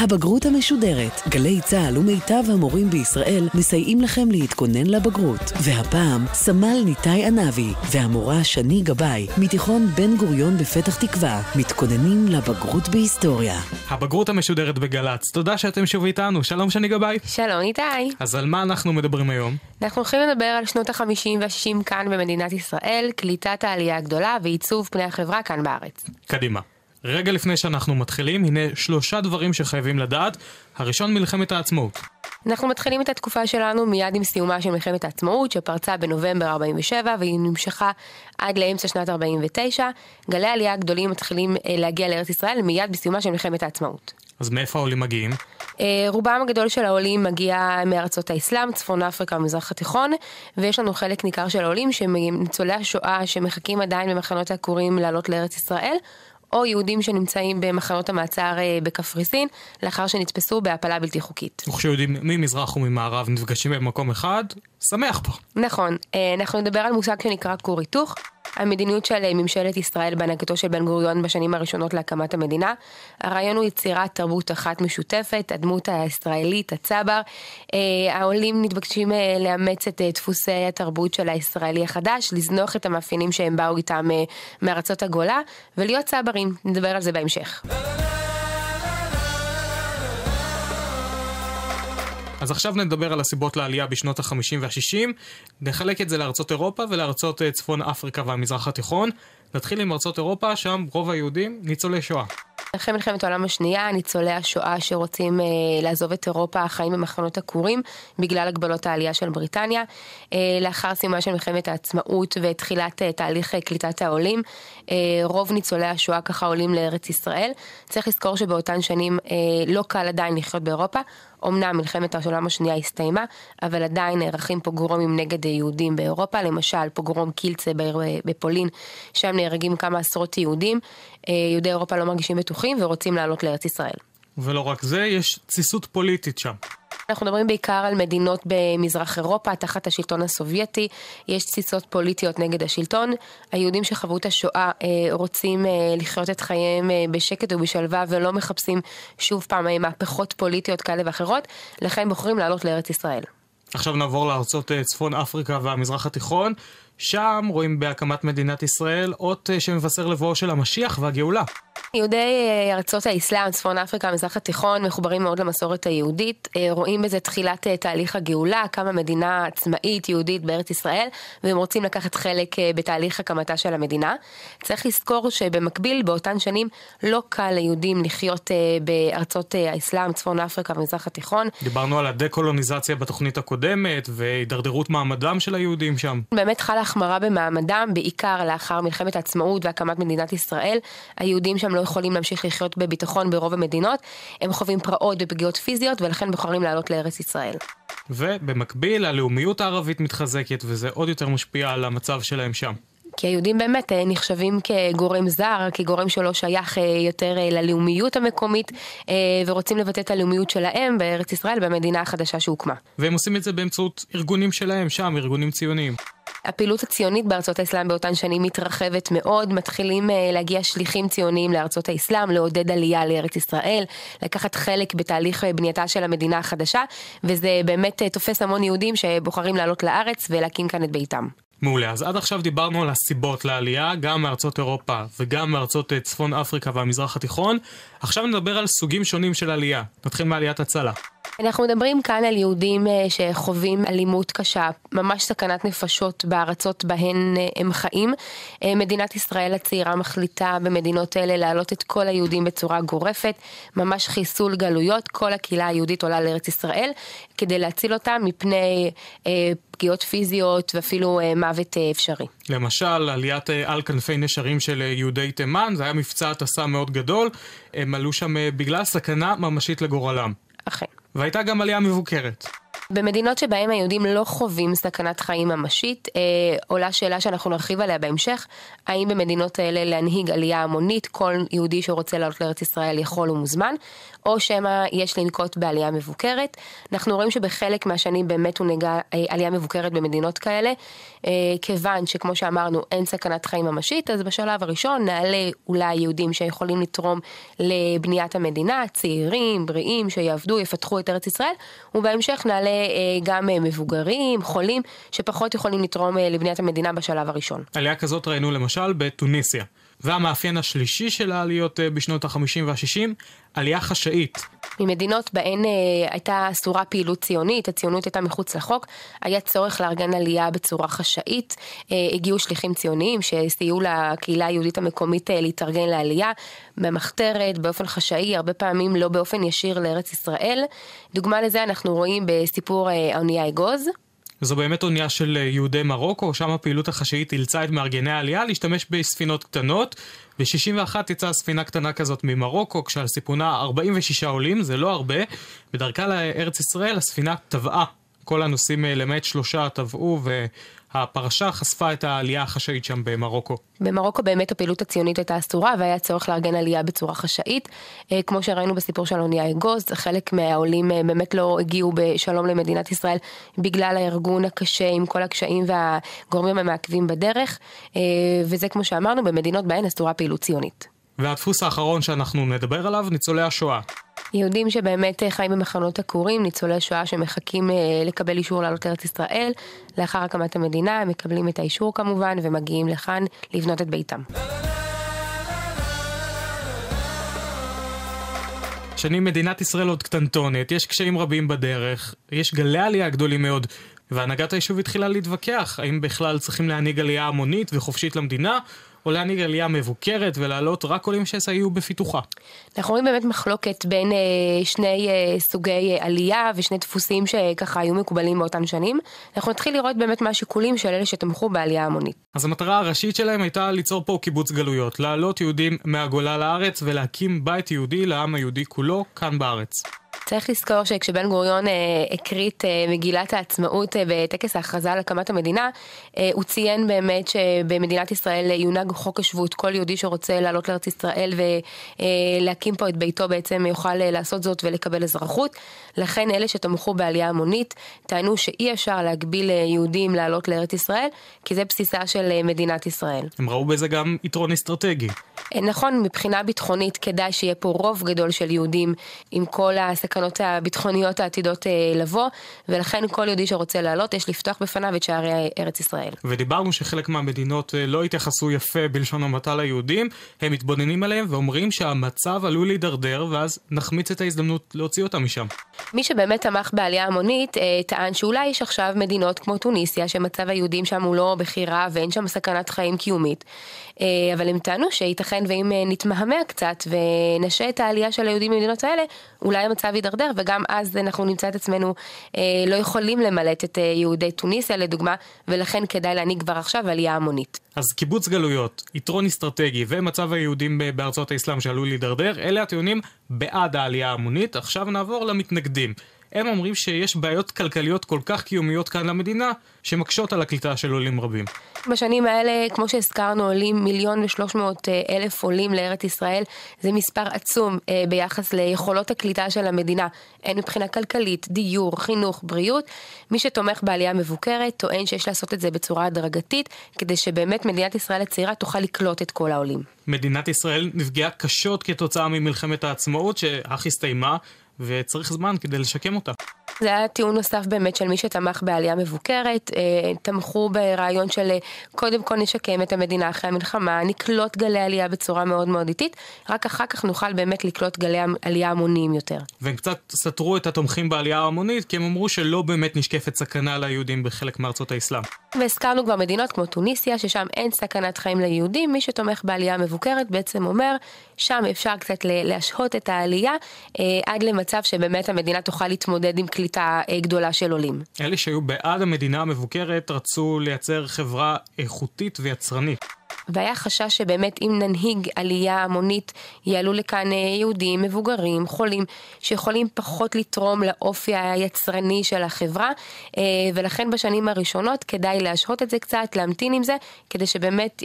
הבגרות המשודרת. גלי צה"ל ומיטב המורים בישראל מסייעים לכם להתכונן לבגרות. והפעם, סמל ניתאי ענבי והמורה שני גבאי, מתיכון בן גוריון בפתח תקווה, מתכוננים לבגרות בהיסטוריה. הבגרות המשודרת בגל"צ, תודה שאתם שוב איתנו, שלום שני גבאי. שלום איתי. אז על מה אנחנו מדברים היום? אנחנו הולכים לדבר על שנות ה-50 וה-60 כאן במדינת ישראל, קליטת העלייה הגדולה ועיצוב פני החברה כאן בארץ. קדימה. רגע לפני שאנחנו מתחילים, הנה שלושה דברים שחייבים לדעת. הראשון, מלחמת העצמאות. אנחנו מתחילים את התקופה שלנו מיד עם סיומה של מלחמת העצמאות, שפרצה בנובמבר 47 והיא נמשכה עד לאמצע שנת 49. גלי העלייה הגדולים מתחילים אה, להגיע לארץ ישראל מיד בסיומה של מלחמת העצמאות. אז מאיפה העולים מגיעים? אה, רובם הגדול של העולים מגיע מארצות האסלאם, צפון אפריקה ומזרח התיכון, ויש לנו חלק ניכר של העולים שהם ניצולי השואה שמחכים עדיין במחנות העקורים לעלות לארץ ישראל, או יהודים שנמצאים במחנות המעצר אה, בקפריסין, לאחר שנתפסו בהפלה בלתי חוקית. וכשיהודים ממזרח וממערב נפגשים במקום אחד, שמח פה. נכון, אה, אנחנו נדבר על מושג שנקרא כור היתוך. המדיניות של אה, ממשלת ישראל בהנהגתו של בן גוריון בשנים הראשונות להקמת המדינה. הרעיון הוא יצירת תרבות אחת משותפת, הדמות הישראלית, הצבר. העולים נתבקשים לאמץ את דפוסי התרבות של הישראלי החדש, לזנוח את המאפיינים שהם באו איתם מארצות הגולה, ולהיות צברים, נדבר על זה בהמשך. אז עכשיו נדבר על הסיבות לעלייה בשנות ה-50 וה-60. נחלק את זה לארצות אירופה ולארצות אה, צפון אפריקה והמזרח התיכון. נתחיל עם ארצות אירופה, שם רוב היהודים ניצולי שואה. אחרי מלחמת העולם השנייה, ניצולי השואה שרוצים אה, לעזוב את אירופה חיים במחנות עקורים בגלל הגבלות העלייה של בריטניה. אה, לאחר סיומה של מלחמת העצמאות ותחילת אה, תהליך קליטת העולים, רוב ניצולי השואה ככה עולים לארץ ישראל. צריך לזכור שבאותן שנים לא קל עדיין לחיות באירופה. אמנם מלחמת העולם השנייה הסתיימה, אבל עדיין נערכים פוגרומים נגד יהודים באירופה, למשל פוגרום קילצה בפולין, שם נהרגים כמה עשרות יהודים. אה, יהודי אירופה לא מרגישים בטוחים ורוצים לעלות לארץ ישראל. ולא רק זה, יש תסיסות פוליטית שם. אנחנו מדברים בעיקר על מדינות במזרח אירופה, תחת השלטון הסובייטי, יש תסיסות פוליטיות נגד השלטון. היהודים שחוו את השואה אה, רוצים אה, לחיות את חייהם בשקט ובשלווה ולא מחפשים שוב פעם מהפכות פוליטיות כאלה ואחרות, לכן בוחרים לעלות לארץ ישראל. עכשיו נעבור לארצות צפון אפריקה והמזרח התיכון. שם רואים בהקמת מדינת ישראל אות שמבשר לבואו של המשיח והגאולה. יהודי אה, ארצות האסלאם, צפון אפריקה, המזרח התיכון, מחוברים מאוד למסורת היהודית. אה, רואים בזה תחילת אה, תהליך הגאולה, קמה מדינה עצמאית יהודית בארץ ישראל, והם רוצים לקחת חלק בתהליך הקמתה של המדינה. צריך לזכור שבמקביל, באותן שנים, לא קל ליהודים לחיות בארצות האסלאם, צפון אפריקה והמזרח התיכון. דיברנו על הדה-קולוניזציה בתוכנית הקודמת, והידרדרות מעמדם של היהודים שם. באמת חלה החמרה במעמדם, בעיקר לאחר מלחמת העצמאות והקמת מדינת ישראל. היהודים שם לא יכולים להמשיך לחיות בביטחון ברוב המדינות, הם חווים פרעות ופגיעות פיזיות ולכן בוחרים לעלות לארץ ישראל. ובמקביל הלאומיות הערבית מתחזקת וזה עוד יותר משפיע על המצב שלהם שם. כי היהודים באמת אה, נחשבים כגורם זר, כגורם שלא שייך אה, יותר אה, ללאומיות המקומית, ורוצים לבטא את הלאומיות שלהם בארץ ישראל, במדינה החדשה שהוקמה. והם עושים את זה באמצעות ארגונים שלהם שם, ארגונים ציוניים. הפעילות הציונית בארצות האסלאם באותן שנים מתרחבת מאוד, מתחילים להגיע שליחים ציוניים לארצות האסלאם, לעודד עלייה לארץ ישראל, לקחת חלק בתהליך בנייתה של המדינה החדשה, וזה באמת תופס המון יהודים שבוחרים לעלות לארץ ולהקים כאן את ביתם. מעולה, אז עד עכשיו דיברנו על הסיבות לעלייה, גם מארצות אירופה וגם מארצות אה, צפון אפריקה והמזרח התיכון. עכשיו נדבר על סוגים שונים של עלייה. נתחיל מעליית הצלה. אנחנו מדברים כאן על יהודים אה, שחווים אלימות קשה, ממש סכנת נפשות בארצות בהן אה, הם חיים. מדינת ישראל הצעירה מחליטה במדינות אלה להעלות את כל היהודים בצורה גורפת, ממש חיסול גלויות, כל הקהילה היהודית עולה לארץ ישראל, כדי להציל אותה מפני פגיעות פיזיות ואפילו מוות אפשרי. למשל, עליית על כנפי נשרים של יהודי תימן, זה היה מבצע הטסה מאוד גדול, הם עלו שם בגלל סכנה ממשית לגורלם. אכן. והייתה גם עלייה מבוקרת. במדינות שבהם היהודים לא חווים סכנת חיים ממשית, אה, עולה שאלה שאנחנו נרחיב עליה בהמשך, האם במדינות האלה להנהיג עלייה המונית, כל יהודי שרוצה לעלות לארץ ישראל יכול ומוזמן, או שמא יש לנקוט בעלייה מבוקרת. אנחנו רואים שבחלק מהשנים באמת הונהגה אה, עלייה מבוקרת במדינות כאלה, כיוון שכמו שאמרנו אין סכנת חיים ממשית, אז בשלב הראשון נעלה אולי יהודים שיכולים לתרום לבניית המדינה, צעירים, בריאים, שיעבדו, יפתחו את ארץ ישראל, ובהמשך נעלה אה, גם מבוגרים, חולים, שפחות יכולים לתרום לבניית המדינה בשלב הראשון. עלייה כזאת ראינו למשל בתוניסיה. והמאפיין השלישי של העליות אה, בשנות ה-50 וה-60, עלייה חשאית. ממדינות בהן אה, הייתה אסורה פעילות ציונית, הציונות הייתה מחוץ לחוק, היה צורך לארגן עלייה בצורה חשאית. אה, הגיעו שליחים ציוניים שסייעו לקהילה היהודית המקומית אה, להתארגן לעלייה, במחתרת, באופן חשאי, הרבה פעמים לא באופן ישיר לארץ ישראל. דוגמה לזה אנחנו רואים בסיפור אה, האונייה אגוז. זו באמת אונייה של אה, יהודי מרוקו, שם הפעילות החשאית אילצה את מארגני העלייה להשתמש בספינות קטנות. ב-61 יצאה ספינה קטנה כזאת ממרוקו, כשעל סיפונה 46 עולים, זה לא הרבה. בדרכה לארץ ישראל הספינה טבעה. כל הנוסעים אה, למעט שלושה טבעו, הפרשה חשפה את העלייה החשאית שם במרוקו. במרוקו באמת הפעילות הציונית הייתה אסורה והיה צורך לארגן עלייה בצורה חשאית. אה, כמו שראינו בסיפור של האונייה אגוז, חלק מהעולים אה, באמת לא הגיעו בשלום למדינת ישראל בגלל הארגון הקשה עם כל הקשיים והגורמים המעכבים בדרך, אה, וזה כמו שאמרנו במדינות בהן אסורה פעילות ציונית. והדפוס האחרון שאנחנו נדבר עליו, ניצולי השואה. יהודים שבאמת אה, חיים במחנות עקורים, ניצולי שואה שמחכים אה, לקבל אישור לעלות לארץ ישראל, לאחר הקמת המדינה הם מקבלים את האישור כמובן ומגיעים לכאן לבנות את ביתם. שנים מדינת ישראל עוד קטנטונת, יש קשיים רבים בדרך, יש גלי עלייה גדולים מאוד, והנהגת היישוב התחילה להתווכח האם בכלל צריכים להנהיג עלייה המונית וחופשית למדינה, או להנהיג עלייה מבוקרת ולהעלות רק עולים שיסייעו בפיתוחה. אנחנו רואים באמת מחלוקת בין אה, שני אה, סוגי אה, עלייה ושני דפוסים שככה היו מקובלים באותן שנים. אנחנו נתחיל לראות באמת מה השיקולים של אלה שתמכו בעלייה המונית. אז המטרה הראשית שלהם הייתה ליצור פה קיבוץ גלויות, להעלות יהודים מהגולה לארץ ולהקים בית יהודי לעם היהודי כולו כאן בארץ. צריך לזכור שכשבן גוריון אה, הקריא את אה, מגילת העצמאות אה, בטקס ההכרזה על הקמת המדינה, אה, הוא ציין באמת שבמדינת ישראל יונהג חוק השבות, כל יהודי שרוצה לעלות לארץ ישראל ולהקים פה את ביתו בעצם יוכל לעשות זאת ולקבל אזרחות. לכן אלה שתמכו בעלייה המונית טענו שאי אפשר להגביל יהודים לעלות לארץ ישראל, כי זה בסיסה של מדינת ישראל. הם ראו בזה גם יתרון אסטרטגי. נכון, מבחינה ביטחונית כדאי שיהיה פה רוב גדול של יהודים עם כל הסכנות הביטחוניות העתידות לבוא, ולכן כל יהודי שרוצה לעלות, יש לפתוח בפניו את שערי ארץ ישראל. ודיברנו שחלק מהמדינות לא התייחסו יפה בלשון המעטה ליהודים, הם מתבוננים עליהם ואומרים שהמצב עלול להידרדר, ואז נחמיץ את ההזדמנות להוציא אותם משם. מי שבאמת תמך בעלייה המונית, אה, טען שאולי יש עכשיו מדינות כמו טוניסיה, שמצב היהודים שם הוא לא בכי רע ואין שם סכנת חיים קיומית. אה, אבל הם טענו שייתכן ואם אה, נתמהמה קצת ונשה את העלייה של היהודים במדינות האלה, אולי המצב יידרדר, וגם אז אנחנו נמצא את עצמנו לא יכולים למלט את יהודי טוניסיה לדוגמה, ולכן כדאי להנהיג כבר עכשיו עלייה המונית. אז קיבוץ גלויות, יתרון אסטרטגי ומצב היהודים בארצות האסלאם שעלול להידרדר, אלה הטיעונים בעד העלייה ההמונית. עכשיו נעבור למתנגדים. הם אומרים שיש בעיות כלכליות כל כך קיומיות כאן למדינה, שמקשות על הקליטה של עולים רבים. בשנים האלה, כמו שהזכרנו, עולים מיליון ושלוש מאות אה, אלף עולים לארץ ישראל. זה מספר עצום אה, ביחס ליכולות הקליטה של המדינה, הן מבחינה כלכלית, דיור, חינוך, בריאות. מי שתומך בעלייה מבוקרת טוען שיש לעשות את זה בצורה הדרגתית, כדי שבאמת מדינת ישראל הצעירה תוכל לקלוט את כל העולים. מדינת ישראל נפגעה קשות כתוצאה ממלחמת העצמאות שאך הסתיימה. וצריך זמן כדי לשקם אותה. זה היה טיעון נוסף באמת של מי שתמך בעלייה מבוקרת, אה, תמכו ברעיון של אה, קודם כל נשקם את המדינה אחרי המלחמה, נקלוט גלי עלייה בצורה מאוד מאוד איטית, רק אחר כך נוכל באמת לקלוט גלי עלייה המוניים יותר. והם קצת סתרו את התומכים בעלייה ההמונית, כי הם אמרו שלא באמת נשקפת סכנה ליהודים בחלק מארצות האסלאם. והזכרנו כבר מדינות כמו טוניסיה, ששם אין סכנת חיים ליהודים, מי שתומך בעלייה מבוקרת בעצם אומר, שם אפשר קצת להשהות את העלייה אה, עד למצב שבאמת המדינה תוכל להתמודד עם קליטה. אה, גדולה של עולים. אלה שהיו בעד המדינה המבוקרת רצו לייצר חברה איכותית ויצרנית. והיה חשש שבאמת אם ננהיג עלייה המונית, יעלו לכאן אה, יהודים, מבוגרים, חולים, שיכולים פחות לתרום לאופי היצרני של החברה, אה, ולכן בשנים הראשונות כדאי להשהות את זה קצת, להמתין עם זה, כדי שבאמת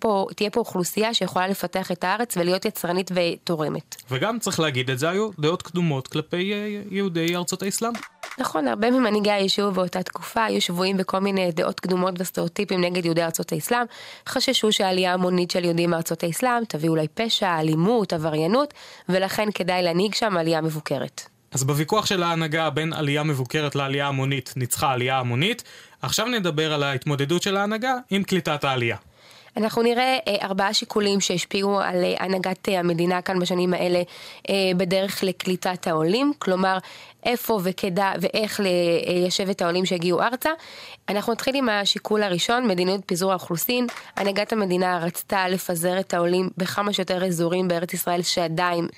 פה, תהיה פה אוכלוסייה שיכולה לפתח את הארץ ולהיות יצרנית ותורמת. וגם צריך להגיד את זה, היו דעות קדומות כלפי אה, יהודי ארצות האסלאם. נכון, הרבה ממנהיגי היישוב באותה תקופה היו שבויים בכל מיני דעות קדומות וסטריאוטיפים נגד יהודי ארצות האסלאם, חששו שהעלייה המונית של יהודים מארצות האסלאם תביא אולי פשע, אלימות, עבריינות, ולכן כדאי להנהיג שם עלייה מבוקרת. אז בוויכוח של ההנהגה בין עלייה מבוקרת לעלייה המונית, ניצחה עלייה המונית. עכשיו נדבר על ההתמודדות של ההנהגה עם קליטת העלייה. אנחנו נראה אה, ארבעה שיקולים שהשפיעו על אה, הנהגת אה, המדינה כאן בשנים האלה אה, בדרך לקליטת העולים, כלומר איפה וכדא ואיך ליישב את העולים שהגיעו ארצה. אנחנו נתחיל עם השיקול הראשון, מדיניות פיזור האוכלוסין. הנהגת המדינה רצתה לפזר את העולים בכמה שיותר אזורים בארץ ישראל שעדיין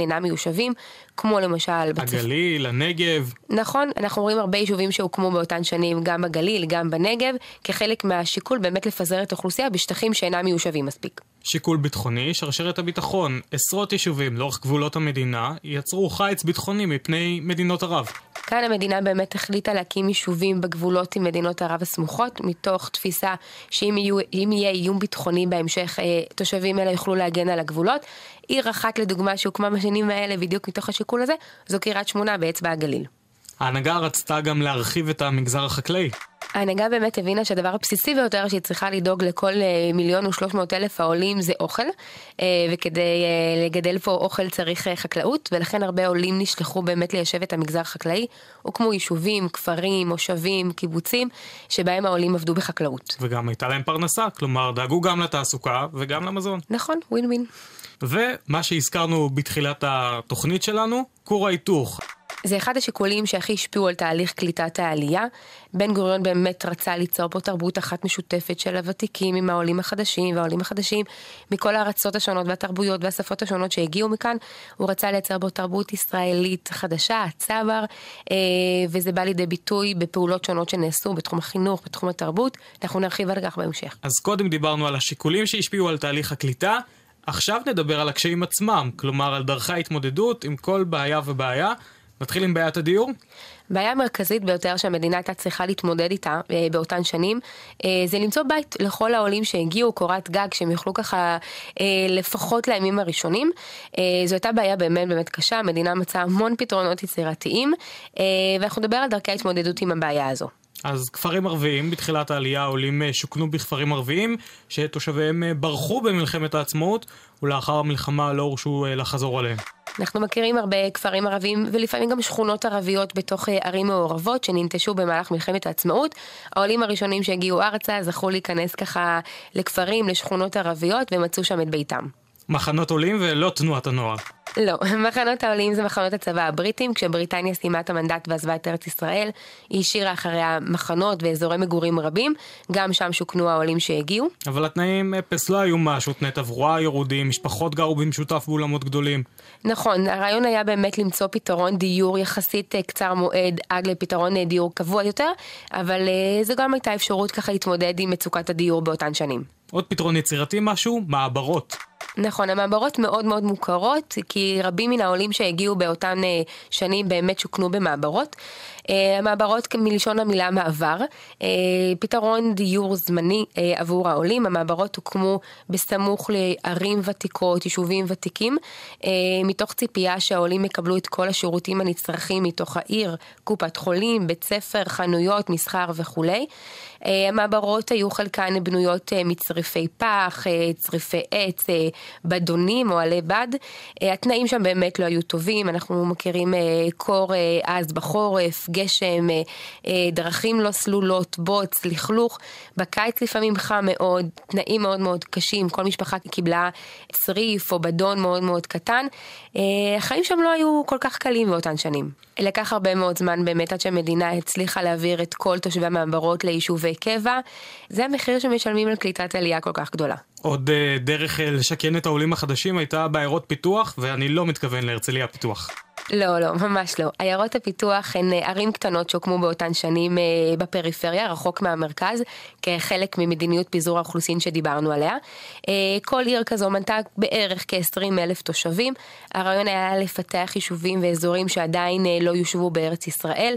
אינם מיושבים, כמו למשל... הגליל, בצפ... הנגב. נכון, אנחנו רואים הרבה יישובים שהוקמו באותן שנים, גם בגליל, גם בנגב, כחלק מהשיקול באמת לפזר את האוכלוסייה בשטחים שאינם מיושבים מספיק. שיקול ביטחוני, שרשרת הביטחון, עשרות יישובים לאורך גבולות המדינה, יצרו חיץ ביטחוני מפני מדינות ערב. כאן המדינה באמת החליטה להקים יישובים בגבולות עם מדינות ערב הסמוכות, מתוך תפיסה שאם יהיו, יהיה איום ביטחוני בהמשך, אה, תושבים אלה יוכלו להגן על הגבולות. עיר אחת לדוגמה שהוקמה בשנים האלה בדיוק מתוך השיקול הזה, זו קריית שמונה באצבע הגליל. ההנהגה רצתה גם להרחיב את המגזר החקלאי. ההנהגה באמת הבינה שהדבר הבסיסי ביותר שהיא צריכה לדאוג לכל אה, מיליון ושלוש מאות אלף העולים זה אוכל, אה, וכדי אה, לגדל פה אוכל צריך חקלאות, ולכן הרבה עולים נשלחו באמת ליישב את המגזר החקלאי. הוקמו יישובים, כפרים, מושבים, קיבוצים, שבהם העולים עבדו בחקלאות. וגם הייתה להם פרנסה, כלומר דאגו גם לתעסוקה וגם למזון. נכון, ווין ווין. ומה שהזכרנו בתחילת התוכנית שלנו, כור ההיתוך. זה אחד השיקולים שהכי השפיעו על תהליך קליטת העלייה. בן גוריון באמת רצה ליצור פה תרבות אחת משותפת של הוותיקים עם העולים החדשים והעולים החדשים מכל הארצות השונות והתרבויות והשפות השונות שהגיעו מכאן. הוא רצה לייצר בו תרבות ישראלית חדשה, הצבר, אה, וזה בא לידי ביטוי בפעולות שונות שנעשו בתחום החינוך, בתחום התרבות. אנחנו נרחיב על כך בהמשך. אז קודם דיברנו על השיקולים שהשפיעו על תהליך הקליטה. עכשיו נדבר על הקשיים עצמם, כלומר על דרכי ההתמודדות עם כל בעיה ובעיה. נתחיל עם בעיית הדיור. בעיה מרכזית ביותר שהמדינה הייתה צריכה להתמודד איתה אה, באותן שנים, אה, זה למצוא בית לכל העולים שהגיעו, קורת גג, שהם יוכלו ככה אה, לפחות לימים הראשונים. זו הייתה בעיה באמת באמת קשה, המדינה מצאה המון פתרונות יצירתיים, ואנחנו נדבר על דרכי ההתמודדות עם הבעיה הזו. אז כפרים ערביים, בתחילת העלייה העולים אה, שוכנו בכפרים ערביים, שתושביהם אה, ברחו במלחמת העצמאות, ולאחר המלחמה לא הורשו אה, לחזור עליהם. אנחנו מכירים הרבה כפרים ערבים ולפעמים גם שכונות ערביות בתוך ערים מעורבות שננטשו במהלך מלחמת העצמאות. העולים הראשונים שהגיעו ארצה זכו להיכנס ככה לכפרים, לשכונות ערביות ומצאו שם את ביתם. מחנות עולים ולא תנועת הנוער. לא, מחנות העולים זה מחנות הצבא הבריטים, כשבריטניה סיימה את המנדט ועזבה את ארץ ישראל, היא השאירה אחריה מחנות ואזורי מגורים רבים, גם שם שוכנו העולים שהגיעו. אבל התנאים אפס לא היו משהו, תנאי תברואה ירודים, משפחות גרו במשותף באולמות גדולים. נכון, הרעיון היה באמת למצוא פתרון דיור יחסית אה, קצר מועד עד לפתרון אה, דיור קבוע יותר, אבל אה, זו גם הייתה אפשרות ככה להתמודד עם מצוקת הדיור באותן שנים. עוד פתרון יצירתי משהו? מעברות. נכון, המעברות מאוד מאוד מוכרות, כי רבים מן העולים שהגיעו באותן אה, שנים באמת שוכנו במעברות. אה, המעברות מלשון המילה מעבר, אה, פתרון דיור זמני עבור העולים, המעברות הוקמו בסמוך לערים ותיקות, יישובים ותיקים, מתוך ציפייה שהעולים יקבלו את כל השירותים הנצרכים מתוך העיר, קופת חולים, בית ספר, חנויות, מסחר וכולי. המעברות היו חלקן בנויות מצריפי פח, צריפי עץ, בדונים או עלי בד. אה, התנאים שם באמת לא היו טובים, אנחנו מכירים אה, קור אה, אז בחורף, גשם, דרכים לא סלולות, בוץ, לכלוך. בקיץ לפעמים חם מאוד, תנאים מאוד מאוד קשים, כל משפחה קיבלה צריף או בדון מאוד מאוד קטן. החיים שם לא היו כל כך קלים באותן שנים. לקח הרבה מאוד זמן באמת עד שהמדינה הצליחה להעביר את כל תושבי המעברות ליישובי קבע. זה המחיר שמשלמים על קליטת עלייה כל כך גדולה. עוד uh, דרך uh, לשכן את העולים החדשים הייתה בעיירות פיתוח, ואני לא מתכוון להרצליה פיתוח. לא, לא, ממש לא. עיירות הפיתוח הן אה, ערים קטנות שהוקמו באותן שנים אה, בפריפריה, רחוק מהמרכז, כחלק ממדיניות פיזור האוכלוסין שדיברנו עליה. אה, כל עיר כזו מנתה בערך כ-20 אלף תושבים. הרעיון היה לפתח יישובים ואזורים שעדיין לא יושבו בארץ ישראל,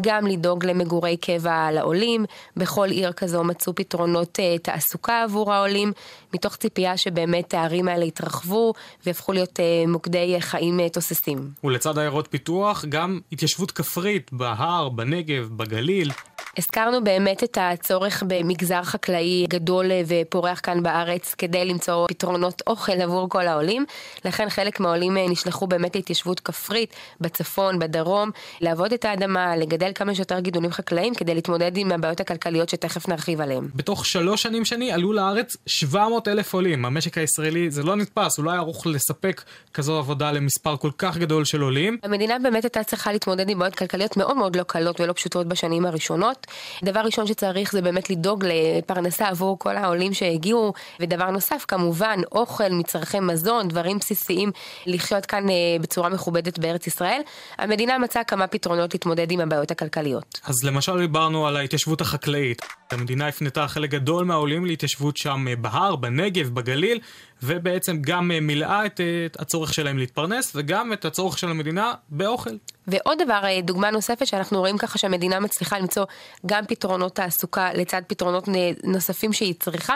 גם לדאוג למגורי קבע לעולים. בכל עיר כזו מצאו פתרונות תעסוקה עבור העולים, מתוך ציפייה שבאמת הערים האלה יתרחבו והפכו להיות מוקדי חיים תוססים. ולצד עיירות פיתוח, גם התיישבות כפרית בהר, בנגב, בגליל. הזכרנו באמת את הצורך במגזר חקלאי גדול ופורח כאן בארץ כדי למצוא פתרונות אוכל עבור כל העולים. לכן חלק מהעולים נשלחו באמת להתיישבות כפרית בצפון, בדרום, לעבוד את האדמה, לגדל כמה שיותר גידולים חקלאיים כדי להתמודד עם הבעיות הכלכליות שתכף נרחיב עליהן. בתוך שלוש שנים שני עלו לארץ 700 אלף עולים. המשק הישראלי זה לא נתפס, הוא לא היה ערוך לספק כזו עבודה למספר כל כך גדול של עולים. המדינה באמת הייתה צריכה להתמודד עם בעיות כלכליות מאוד מאוד לא קלות ולא פשוטות בשנים הראשונות. דבר ראשון שצריך זה באמת לדאוג לפרנסה עבור כל העולים שהגיעו, ודבר נוסף כמובן אוכל, מצרכי מזון, דברים בסיסיים לחיות כאן אה, בצורה מכובדת בארץ ישראל. המדינה מצאה כמה פתרונות להתמודד עם הבעיות הכלכליות. אז למשל דיברנו על ההתיישבות החקלאית. המדינה הפנתה חלק גדול מהעולים להתיישבות שם אה, בהר, בנגב, בגליל, ובעצם גם אה, מילאה את, את הצורך שלהם להתפרנס, וגם את הצורך של המדינה באוכל. ועוד דבר, אה, דוגמה נוספת שאנחנו רואים ככה שהמדינה מצליחה למצוא גם פתרונות תעסוקה לצד פתרונות נוספים שהיא צריכה,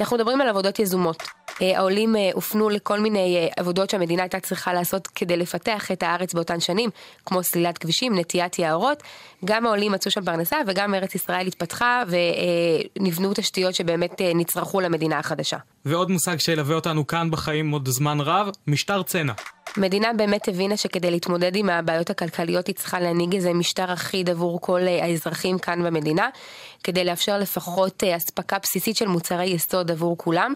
אנחנו מדברים על עבודות יזומות. אה, העולים אה, הופנו לכל מיני עבודות שהמדינה הייתה צריכה לעשות כדי לפתח את הארץ באותן שנים, כמו סלילת כבישים, נטיית יערות. גם העולים מצאו שם פרנסה וגם ארץ ישראל התפתחה ונבנו תשתיות שבאמת נצרכו למדינה החדשה. ועוד מושג שילווה אותנו כאן בחיים עוד זמן רב, משטר צנע. המדינה באמת הבינה שכדי להתמודד עם הבעיות הכלכליות היא צריכה להנהיג איזה משטר אחיד עבור כל אה, האזרחים כאן במדינה, כדי לאפשר לפחות אה, אספקה בסיסית של מוצרי יסוד עבור כולם.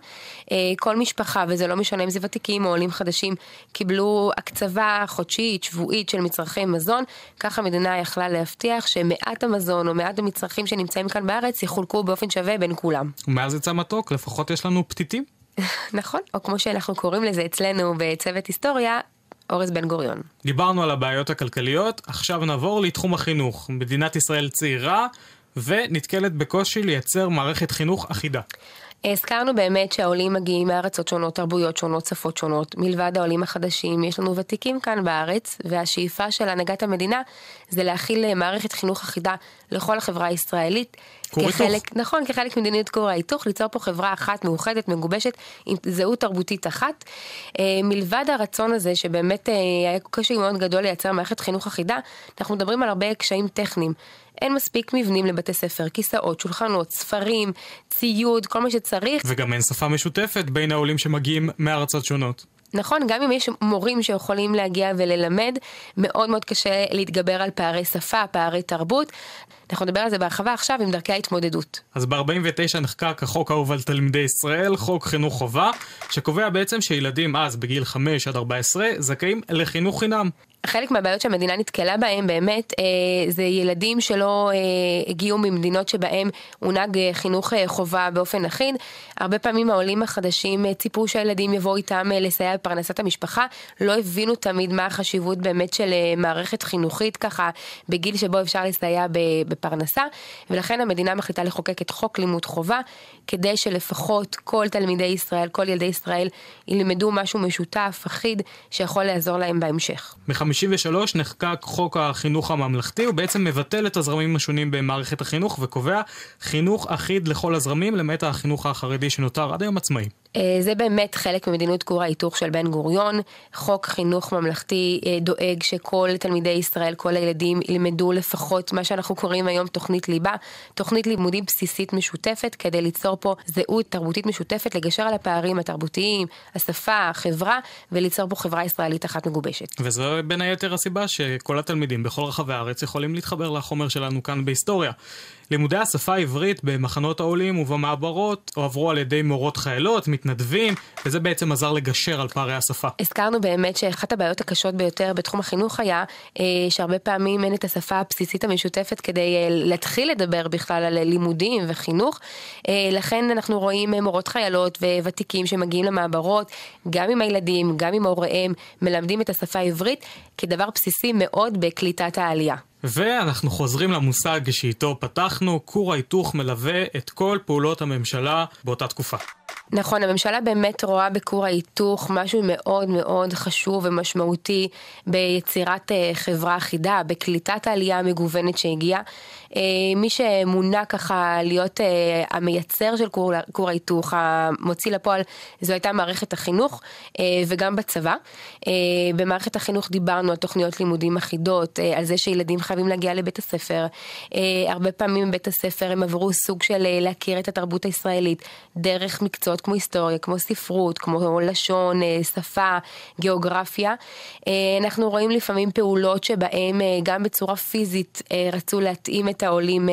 אה, כל משפחה, וזה לא משנה אם זה ותיקים או עולים חדשים, קיבלו הקצבה חודשית, שבועית של מצרכי מזון, כך המדינה יכלה להבטיח שמעט המזון או מעט המצרכים שנמצאים כאן בארץ יחולקו באופן שווה בין כולם. ומאז יצא מתוק, לפחות יש לנו פתיתים. נכון, או כמו שאנחנו קוראים לזה אצלנו בצוות היסטוריה, אורז בן גוריון. דיברנו על הבעיות הכלכליות, עכשיו נעבור לתחום החינוך. מדינת ישראל צעירה ונתקלת בקושי לייצר מערכת חינוך אחידה. הזכרנו באמת שהעולים מגיעים מארצות שונות, תרבויות שונות, שפות שונות. מלבד העולים החדשים, יש לנו ותיקים כאן בארץ, והשאיפה של הנהגת המדינה זה להכיל מערכת חינוך אחידה לכל החברה הישראלית. היתוך. נכון, כחלק ממדיניות כור ההיתוך, ליצור פה חברה אחת מאוחדת, מגובשת, עם זהות תרבותית אחת. אה, מלבד הרצון הזה, שבאמת אה, היה קושי מאוד גדול לייצר מערכת חינוך אחידה, אנחנו מדברים על הרבה קשיים טכניים. אין מספיק מבנים לבתי ספר, כיסאות, שולחנות, ספרים, ציוד, כל מה שצריך. וגם אין שפה משותפת בין העולים שמגיעים מארצות שונות. נכון, גם אם יש מורים שיכולים להגיע וללמד, מאוד מאוד קשה להתגבר על פערי שפה, פערי תרבות. אנחנו נדבר על זה בהרחבה עכשיו עם דרכי ההתמודדות. אז ב-49 נחקק החוק האהוב על תלמידי ישראל, חוק חינוך חובה, שקובע בעצם שילדים אז בגיל 5 עד 14 זכאים לחינוך חינם. חלק מהבעיות שהמדינה נתקלה בהן באמת אה, זה ילדים שלא אה, הגיעו ממדינות שבהם הונהג אה, חינוך חובה באופן אחיד. הרבה פעמים העולים החדשים ציפו שהילדים יבואו איתם לסייע בפרנסת המשפחה, לא הבינו תמיד מה החשיבות באמת של מערכת חינוכית ככה בגיל שבו אפשר לסייע בפרנסה, ולכן המדינה מחליטה לחוקק את חוק לימוד חובה, כדי שלפחות כל תלמידי ישראל, כל ילדי ישראל, ילמדו משהו משותף, אחיד, שיכול לעזור להם בהמשך. ב-1953 נחקק חוק החינוך הממלכתי, הוא בעצם מבטל את הזרמים השונים במערכת החינוך וקובע חינוך אחיד לכל הזרמים, למעט החינוך החרדי שנותר עד היום עצמאי. אה, זה באמת חלק ממדיניות כור ההיתוך של בן גוריון. חוק חינוך ממלכתי אה, דואג שכל תלמידי ישראל, כל הילדים ילמדו לפחות מה שאנחנו קוראים היום תוכנית ליבה, תוכנית לימודים בסיסית משותפת כדי ליצור פה זהות תרבותית משותפת, לגשר על הפערים התרבותיים, השפה, החברה, וליצור פה חברה ישראלית אחת מגובשת. וזו בין היתר הסיבה שכל התלמידים בכל רחבי הארץ יכולים להתחבר לחומר שלנו כאן בהיסטוריה. לימודי השפה העברית במחנות העולים ובמעברות הועברו על ידי מורות חיילות, מתנדבים, וזה בעצם עזר לגשר על פערי השפה. הזכרנו באמת שאחת הבעיות הקשות ביותר בתחום החינוך היה אה, שהרבה פעמים אין את השפה הבסיסית המשותפת כדי אה, להתחיל לדבר בכלל על לימודים וחינוך. אה, לכן אנחנו רואים מורות חיילות וותיקים שמגיעים למעברות, גם עם הילדים, גם עם הוריהם, מלמדים את השפה העברית כדבר בסיסי מאוד בקליטת העלייה. ואנחנו חוזרים למושג שאיתו פתחנו, כור ההיתוך מלווה את כל פעולות הממשלה באותה תקופה. נכון, הממשלה באמת רואה בכור ההיתוך משהו מאוד מאוד חשוב ומשמעותי ביצירת אה, חברה אחידה, בקליטת העלייה המגוונת שהגיעה. אה, מי שמונה ככה להיות אה, המייצר של כור, ההיתוך, המוציא לפועל, זו הייתה מערכת החינוך וגם בצבא. במערכת החינוך דיברנו על תוכניות לימודים אחידות, על זה שילדים חייבים להגיע לבית הספר. הרבה פעמים בבית הספר הם עברו סוג של להכיר את התרבות הישראלית דרך מקצועות כמו היסטוריה, כמו ספרות, כמו לשון, אה, שפה, גיאוגרפיה. אה, אנחנו רואים לפעמים פעולות שבהם אה, גם בצורה פיזית רצו להתאים את העולים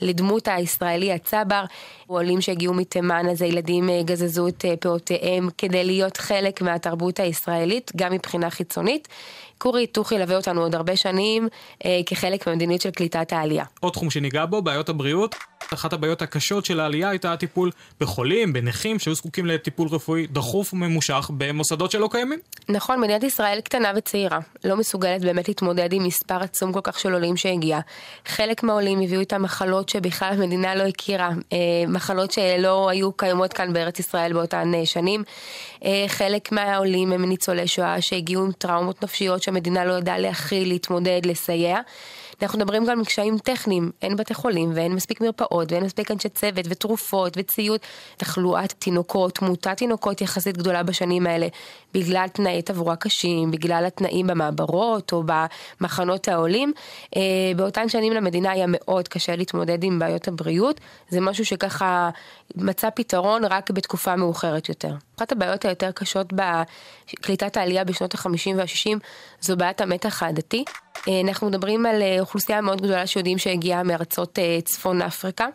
לדמות הישראלי הצבר. עולים שהגיעו מתימן, אז הילדים גזזו את פעותיהם כדי להיות חלק מהתרבות הישראלית, גם מבחינה חיצונית. כור היתוך ילווה אותנו עוד הרבה שנים אה, כחלק מהמדיניות של קליטת העלייה. עוד תחום שניגע בו, בעיות הבריאות. אחת הבעיות הקשות של העלייה הייתה הטיפול בחולים, בנכים שהיו זקוקים לטיפול רפואי דחוף וממושך במוסדות שלא קיימים. נכון, מדינת ישראל קטנה וצעירה, לא מסוגלת באמת להתמודד עם מספר עצום כל כך של עולים שהגיע. חלק מהעולים הביאו איתם מחלות שבכלל המדינה לא הכירה, אה, מחלות שלא היו קיימות כאן בארץ ישראל באותן אה, שנים. אה, חלק מהעולים הם ניצולי שואה שהגיעו עם טראומות נפשיות שהמדינה לא ידעה להכיל, להתמודד, לסייע. אנחנו מדברים גם על קשיים טכניים, אין בתי חולים ואין מספיק מרפאות ואין מספיק אנשי צוות ותרופות וציוד, תחלואת תינוקות, תמותת תינוקות יחסית גדולה בשנים האלה, בגלל תנאי תברואה קשים, בגלל התנאים במעברות או במחנות העולים. אה, באותן שנים למדינה היה מאוד קשה להתמודד עם בעיות הבריאות, זה משהו שככה מצא פתרון רק בתקופה מאוחרת יותר. אחת הבעיות היותר קשות בקליטת העלייה בשנות ה-50 וה-60 זו בעיית המתח העדתי. אה, אנחנו מדברים על אה, אוכלוסייה מאוד גדולה שיודעים שהגיעה מארצות אה, צפון אפריקה.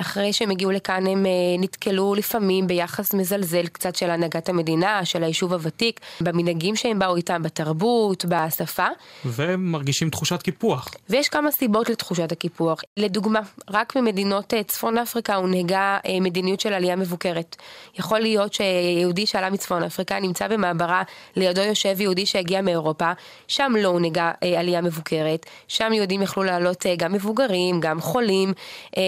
אחרי שהם הגיעו לכאן הם נתקלו לפעמים ביחס מזלזל קצת של הנהגת המדינה, של היישוב הוותיק, במנהגים שהם באו איתם, בתרבות, בשפה. ומרגישים תחושת קיפוח. ויש כמה סיבות לתחושת הקיפוח. לדוגמה, רק ממדינות צפון אפריקה הונהגה מדיניות של עלייה מבוקרת. יכול להיות שיהודי שעלה מצפון אפריקה נמצא במעברה, לידו יושב יהודי שהגיע מאירופה, שם לא הונהגה עלייה מבוקרת, שם יהודים יכלו לעלות אה, גם מבוגרים, גם חולים, אה,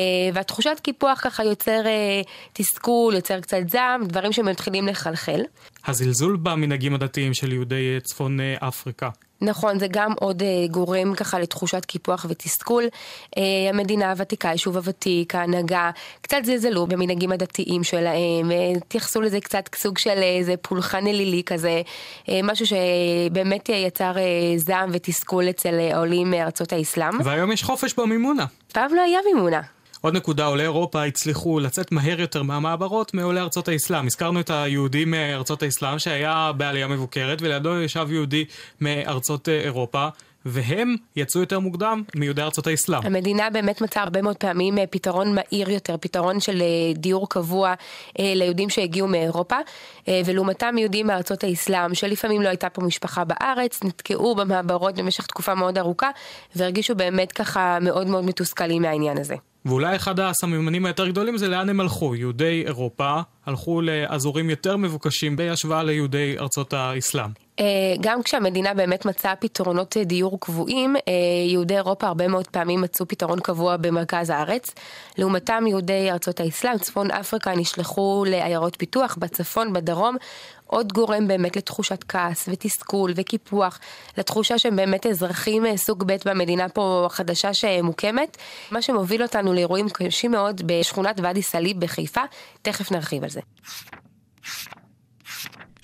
והתחושת קיפוח ככה יוצר אה, תסכול, יוצר קצת זעם, דברים שמתחילים לחלחל. הזלזול במנהגים הדתיים של יהודי צפון אפריקה. נכון, זה גם עוד uh, גורם ככה לתחושת קיפוח ותסכול. Uh, המדינה הוותיקה, היישוב הוותיק, ההנהגה, קצת זלזלו במנהגים הדתיים שלהם, התייחסו לזה קצת סוג של איזה פולחן אלילי כזה, uh, משהו שבאמת יצר uh, זעם ותסכול אצל העולים מארצות האסלאם. והיום יש חופש במימונה. פעם לא היה מימונה. עוד נקודה, עולי אירופה הצליחו לצאת מהר יותר מהמעברות מעולי ארצות האסלאם. הזכרנו את היהודים מארצות האסלאם שהיה בעלייה מבוקרת, ולידו ישב יהודי מארצות אה, אירופה. והם יצאו יותר מוקדם מיהודי ארצות האסלאם. המדינה באמת מצאה הרבה מאוד פעמים אה, פתרון מהיר יותר, פתרון של אה, דיור קבוע ליהודים שהגיעו מאירופה, ולעומתם יהודים מארצות האסלאם, שלפעמים לא הייתה פה משפחה בארץ, נתקעו במעברות במשך תקופה מאוד ארוכה, והרגישו באמת ככה מאוד מאוד מתוסכלים מהעניין הזה. ואולי אחד הסממנים היותר גדולים זה לאן הם הלכו. יהודי אירופה הלכו לאזורים יותר מבוקשים בהשוואה ליהודי ארצות האסלאם. אה, גם כשהמדינה באמת מצאה פתרונות דיור קבועים, אה, יהודי אירופה הרבה מאוד פעמים מצאו פתרון קבוע במרכז הארץ. לעומתם יהודי ארצות האסלאם, צפון אפריקה, נשלחו לעיירות פיתוח בצפון, בדרום, עוד גורם באמת לתחושת כעס ותסכול וקיפוח, לתחושה שהם באמת אזרחים אה, סוג ב' במדינה פה החדשה שמוקמת, מה שמוביל אותנו לאירועים קשים מאוד בשכונת ואדי סאליב בחיפה, תכף נרחיב על זה.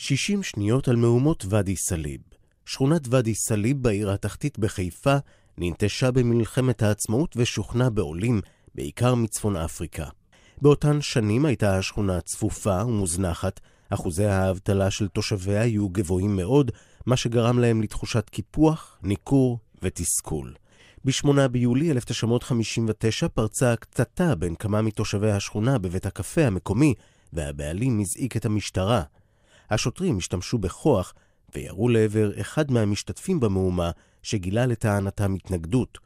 60 שניות על מהומות ואדי סאליב. שכונת ואדי סאליב בעיר התחתית בחיפה ננטשה במלחמת העצמאות ושוכנה בעולים, בעיקר מצפון אפריקה. באותן שנים הייתה השכונה צפופה ומוזנחת, אחוזי האבטלה של תושביה היו גבוהים מאוד, מה שגרם להם לתחושת קיפוח, ניכור ותסכול. ב-8 ביולי 1959 פרצה קטטה בין כמה מתושבי השכונה בבית הקפה המקומי, והבעלים הזעיק את המשטרה. השוטרים השתמשו בכוח וירו לעבר אחד מהמשתתפים במהומה, שגילה לטענתם התנגדות.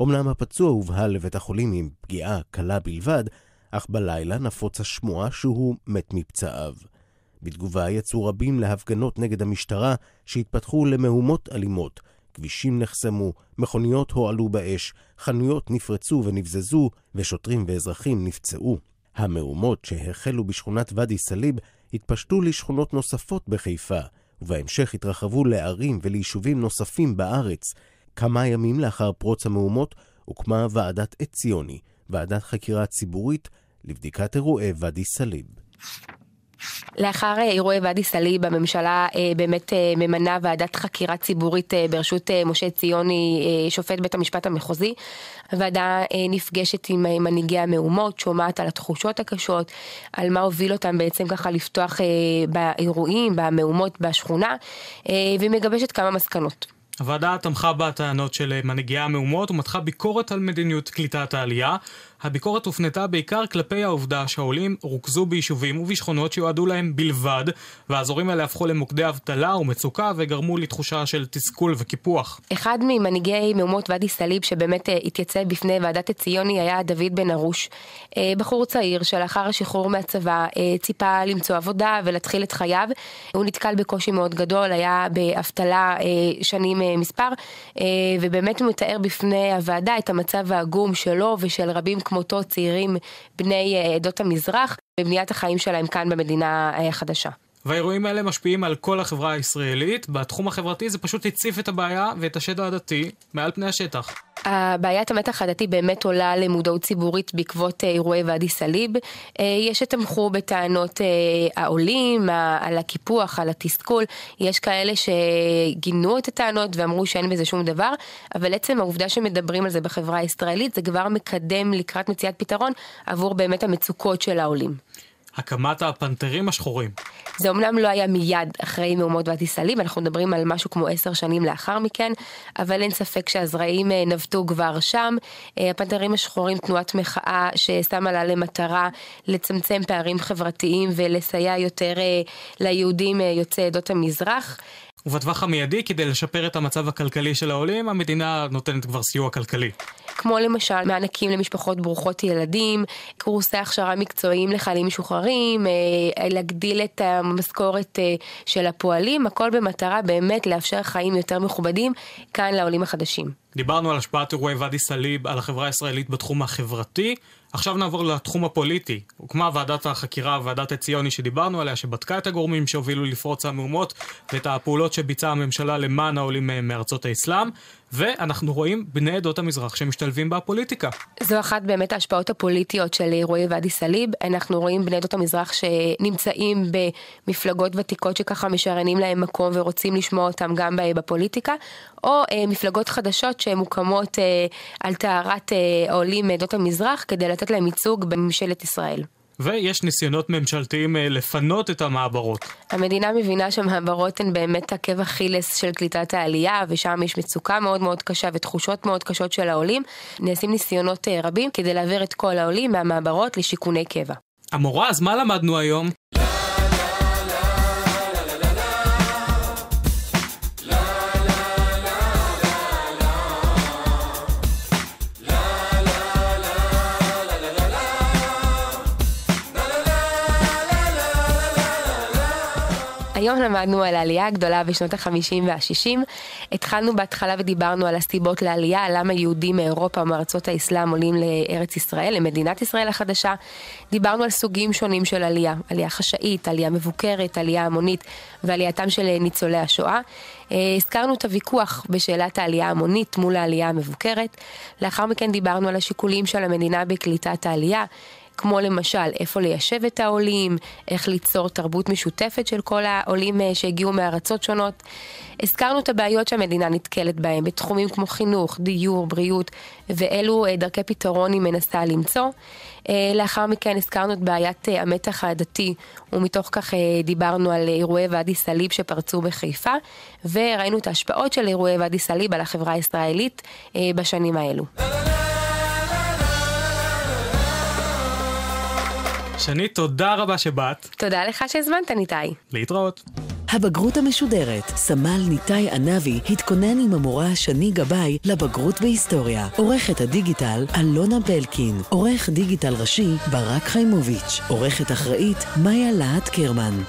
אמנם הפצוע הובהל לבית החולים עם פגיעה קלה בלבד, אך בלילה נפוץ השמועה שהוא מת מפצעיו. בתגובה יצאו רבים להפגנות נגד המשטרה, שהתפתחו למהומות אלימות. כבישים נחסמו, מכוניות הועלו באש, חנויות נפרצו ונבזזו, ושוטרים ואזרחים נפצעו. המהומות שהחלו בשכונת ואדי סאליב התפשטו לשכונות נוספות בחיפה, ובהמשך התרחבו לערים וליישובים נוספים בארץ. כמה ימים לאחר פרוץ המהומות הוקמה ועדת עציוני, ועדת חקירה ציבורית לבדיקת אירועי ואדי סאליב. לאחר אה, אירועי ואדי סאליב, הממשלה אה, באמת אה, ממנה ועדת חקירה ציבורית בראשות משה ציוני, שופט בית המשפט המחוזי. הוועדה נפגשת עם מנהיגי המהומות, שומעת על התחושות הקשות, על מה הוביל אותם בעצם ככה לפתוח באירועים, במהומות בשכונה, ומגבשת כמה מסקנות. הוועדה תמכה בטענות של מנהיגי המהומות ומתחה ביקורת על מדיניות קליטת העלייה. הביקורת הופנתה בעיקר כלפי העובדה שהעולים רוכזו ביישובים ובשכונות שיועדו להם בלבד, והאזורים האלה הפכו למוקדי אבטלה ומצוקה וגרמו לתחושה של תסכול וקיפוח. אחד ממנהיגי מהומות ואדי סאליב שבאמת אה, התייצב בפני ועדת עציוני היה דוד בן ארוש, אה, בחור צעיר שלאחר השחרור מהצבא אה, ציפה למצוא עבודה ולהתחיל את חייו. הוא נתקל בקושי מאוד גדול, היה באבטלה שנים מספר, ובאמת הוא מתאר בפני הוועדה את המצב העגום שלו ושל רבים כמותו צעירים בני אה, עדות המזרח בבניית החיים שלהם כאן במדינה אה, החדשה. והאירועים האלה משפיעים על כל החברה הישראלית. בתחום החברתי זה פשוט הציף את הבעיה ואת השד העדתי מעל פני השטח. בעיית המתח הדתי באמת עולה למודעות ציבורית בעקבות אה, אירועי ואדי סאליב. יש שתמכו בטענות העולים, על הקיפוח, על התסכול. יש כאלה שגינו את הטענות ואמרו שאין בזה שום דבר, אבל עצם העובדה שמדברים על זה בחברה הישראלית זה כבר מקדם לקראת מציאת פתרון עבור באמת המצוקות של העולים. הקמת הפנתרים השחורים. זה אומנם לא היה מיד אחרי מהומות ואדי סאליב, אנחנו מדברים על משהו כמו עשר שנים לאחר מכן, אבל אין ספק שהזרעים אה, נבטו כבר שם. אה, הפנתרים השחורים, תנועת מחאה ששמה לה למטרה לצמצם פערים חברתיים ולסייע יותר אה, ליהודים יוצאי עדות המזרח. ובטווח המיידי, כדי לשפר את המצב הכלכלי של העולים, המדינה נותנת כבר סיוע כלכלי. כמו למשל מענקים למשפחות ברוכות ילדים, קורסי הכשרה מקצועיים לחיילים משוחררים, אה, להגדיל את המשכורת אה, של הפועלים, הכל במטרה באמת לאפשר חיים יותר מכובדים כאן לעולים החדשים. דיברנו על השפעת אירועי ואדי סאליב על החברה הישראלית בתחום החברתי. עכשיו נעבור לתחום הפוליטי. הוקמה ועדת החקירה, ועדת עציוני שדיברנו עליה, שבדקה את הגורמים שהובילו לפרוץ המהומות ואת הפעולות שביצעה הממשלה למען העולים מארצות האסלאם. ואנחנו רואים בני עדות המזרח שמשתלבים בפוליטיקה. זו אחת באמת ההשפעות הפוליטיות של אירועי ואדי סאליב. אנחנו רואים בני עדות המזרח שנמצאים במפלגות ותיקות שככה משריינים להם מקום ורוצים לשמוע אותם גם בפוליטיקה, או אה, מפלגות חדשות שמוקמות אה, על טהרת אה, העולים מעדות המזרח כדי לתת להם ייצוג בממשלת ישראל. ויש ניסיונות ממשלתיים אה, לפנות את המעברות. המדינה מבינה שהמעברות הן באמת עקב אכילס של קליטת העלייה, ושם יש מצוקה מאוד מאוד קשה ותחושות מאוד קשות של העולים. נעשים ניסיונות אה, רבים כדי להעביר את כל העולים מהמעברות לשיכוני קבע. המורה, אז מה למדנו היום? היום למדנו על העלייה הגדולה בשנות ה-50 וה-60. התחלנו בהתחלה ודיברנו על הסיבות לעלייה, למה יהודים מאירופה ומארצות האסלאם עולים לארץ ישראל, למדינת ישראל החדשה. דיברנו על סוגים שונים של עלייה, עלייה חשאית, עלייה מבוקרת, עלייה המונית ועלייתם של ניצולי השואה. אה, הזכרנו את הוויכוח בשאלת העלייה המונית מול העלייה המבוקרת. לאחר מכן דיברנו על השיקולים של המדינה בקליטת העלייה. כמו למשל איפה ליישב את העולים, איך ליצור תרבות משותפת של כל העולים אה, שהגיעו מארצות שונות. הזכרנו את הבעיות שהמדינה נתקלת בהן בתחומים כמו חינוך, דיור, בריאות, ואילו אה, דרכי פתרון היא מנסה למצוא. אה, לאחר מכן הזכרנו את בעיית המתח הדתי, ומתוך כך דיברנו על אירועי ואדי סאליב שפרצו בחיפה, וראינו את ההשפעות של אירועי ואדי סאליב על החברה הישראלית בשנים האלו. שני, תודה רבה שבאת. תודה לך שהזמנת, ניתאי. להתראות. הבגרות המשודרת, סמל ניתאי ענבי התכונן עם המורה שני גבאי לבגרות בהיסטוריה. עורכת הדיגיטל אלונה בלקין. עורך דיגיטל ראשי ברק חיימוביץ'. עורכת אחראית מאיה להט קרמן.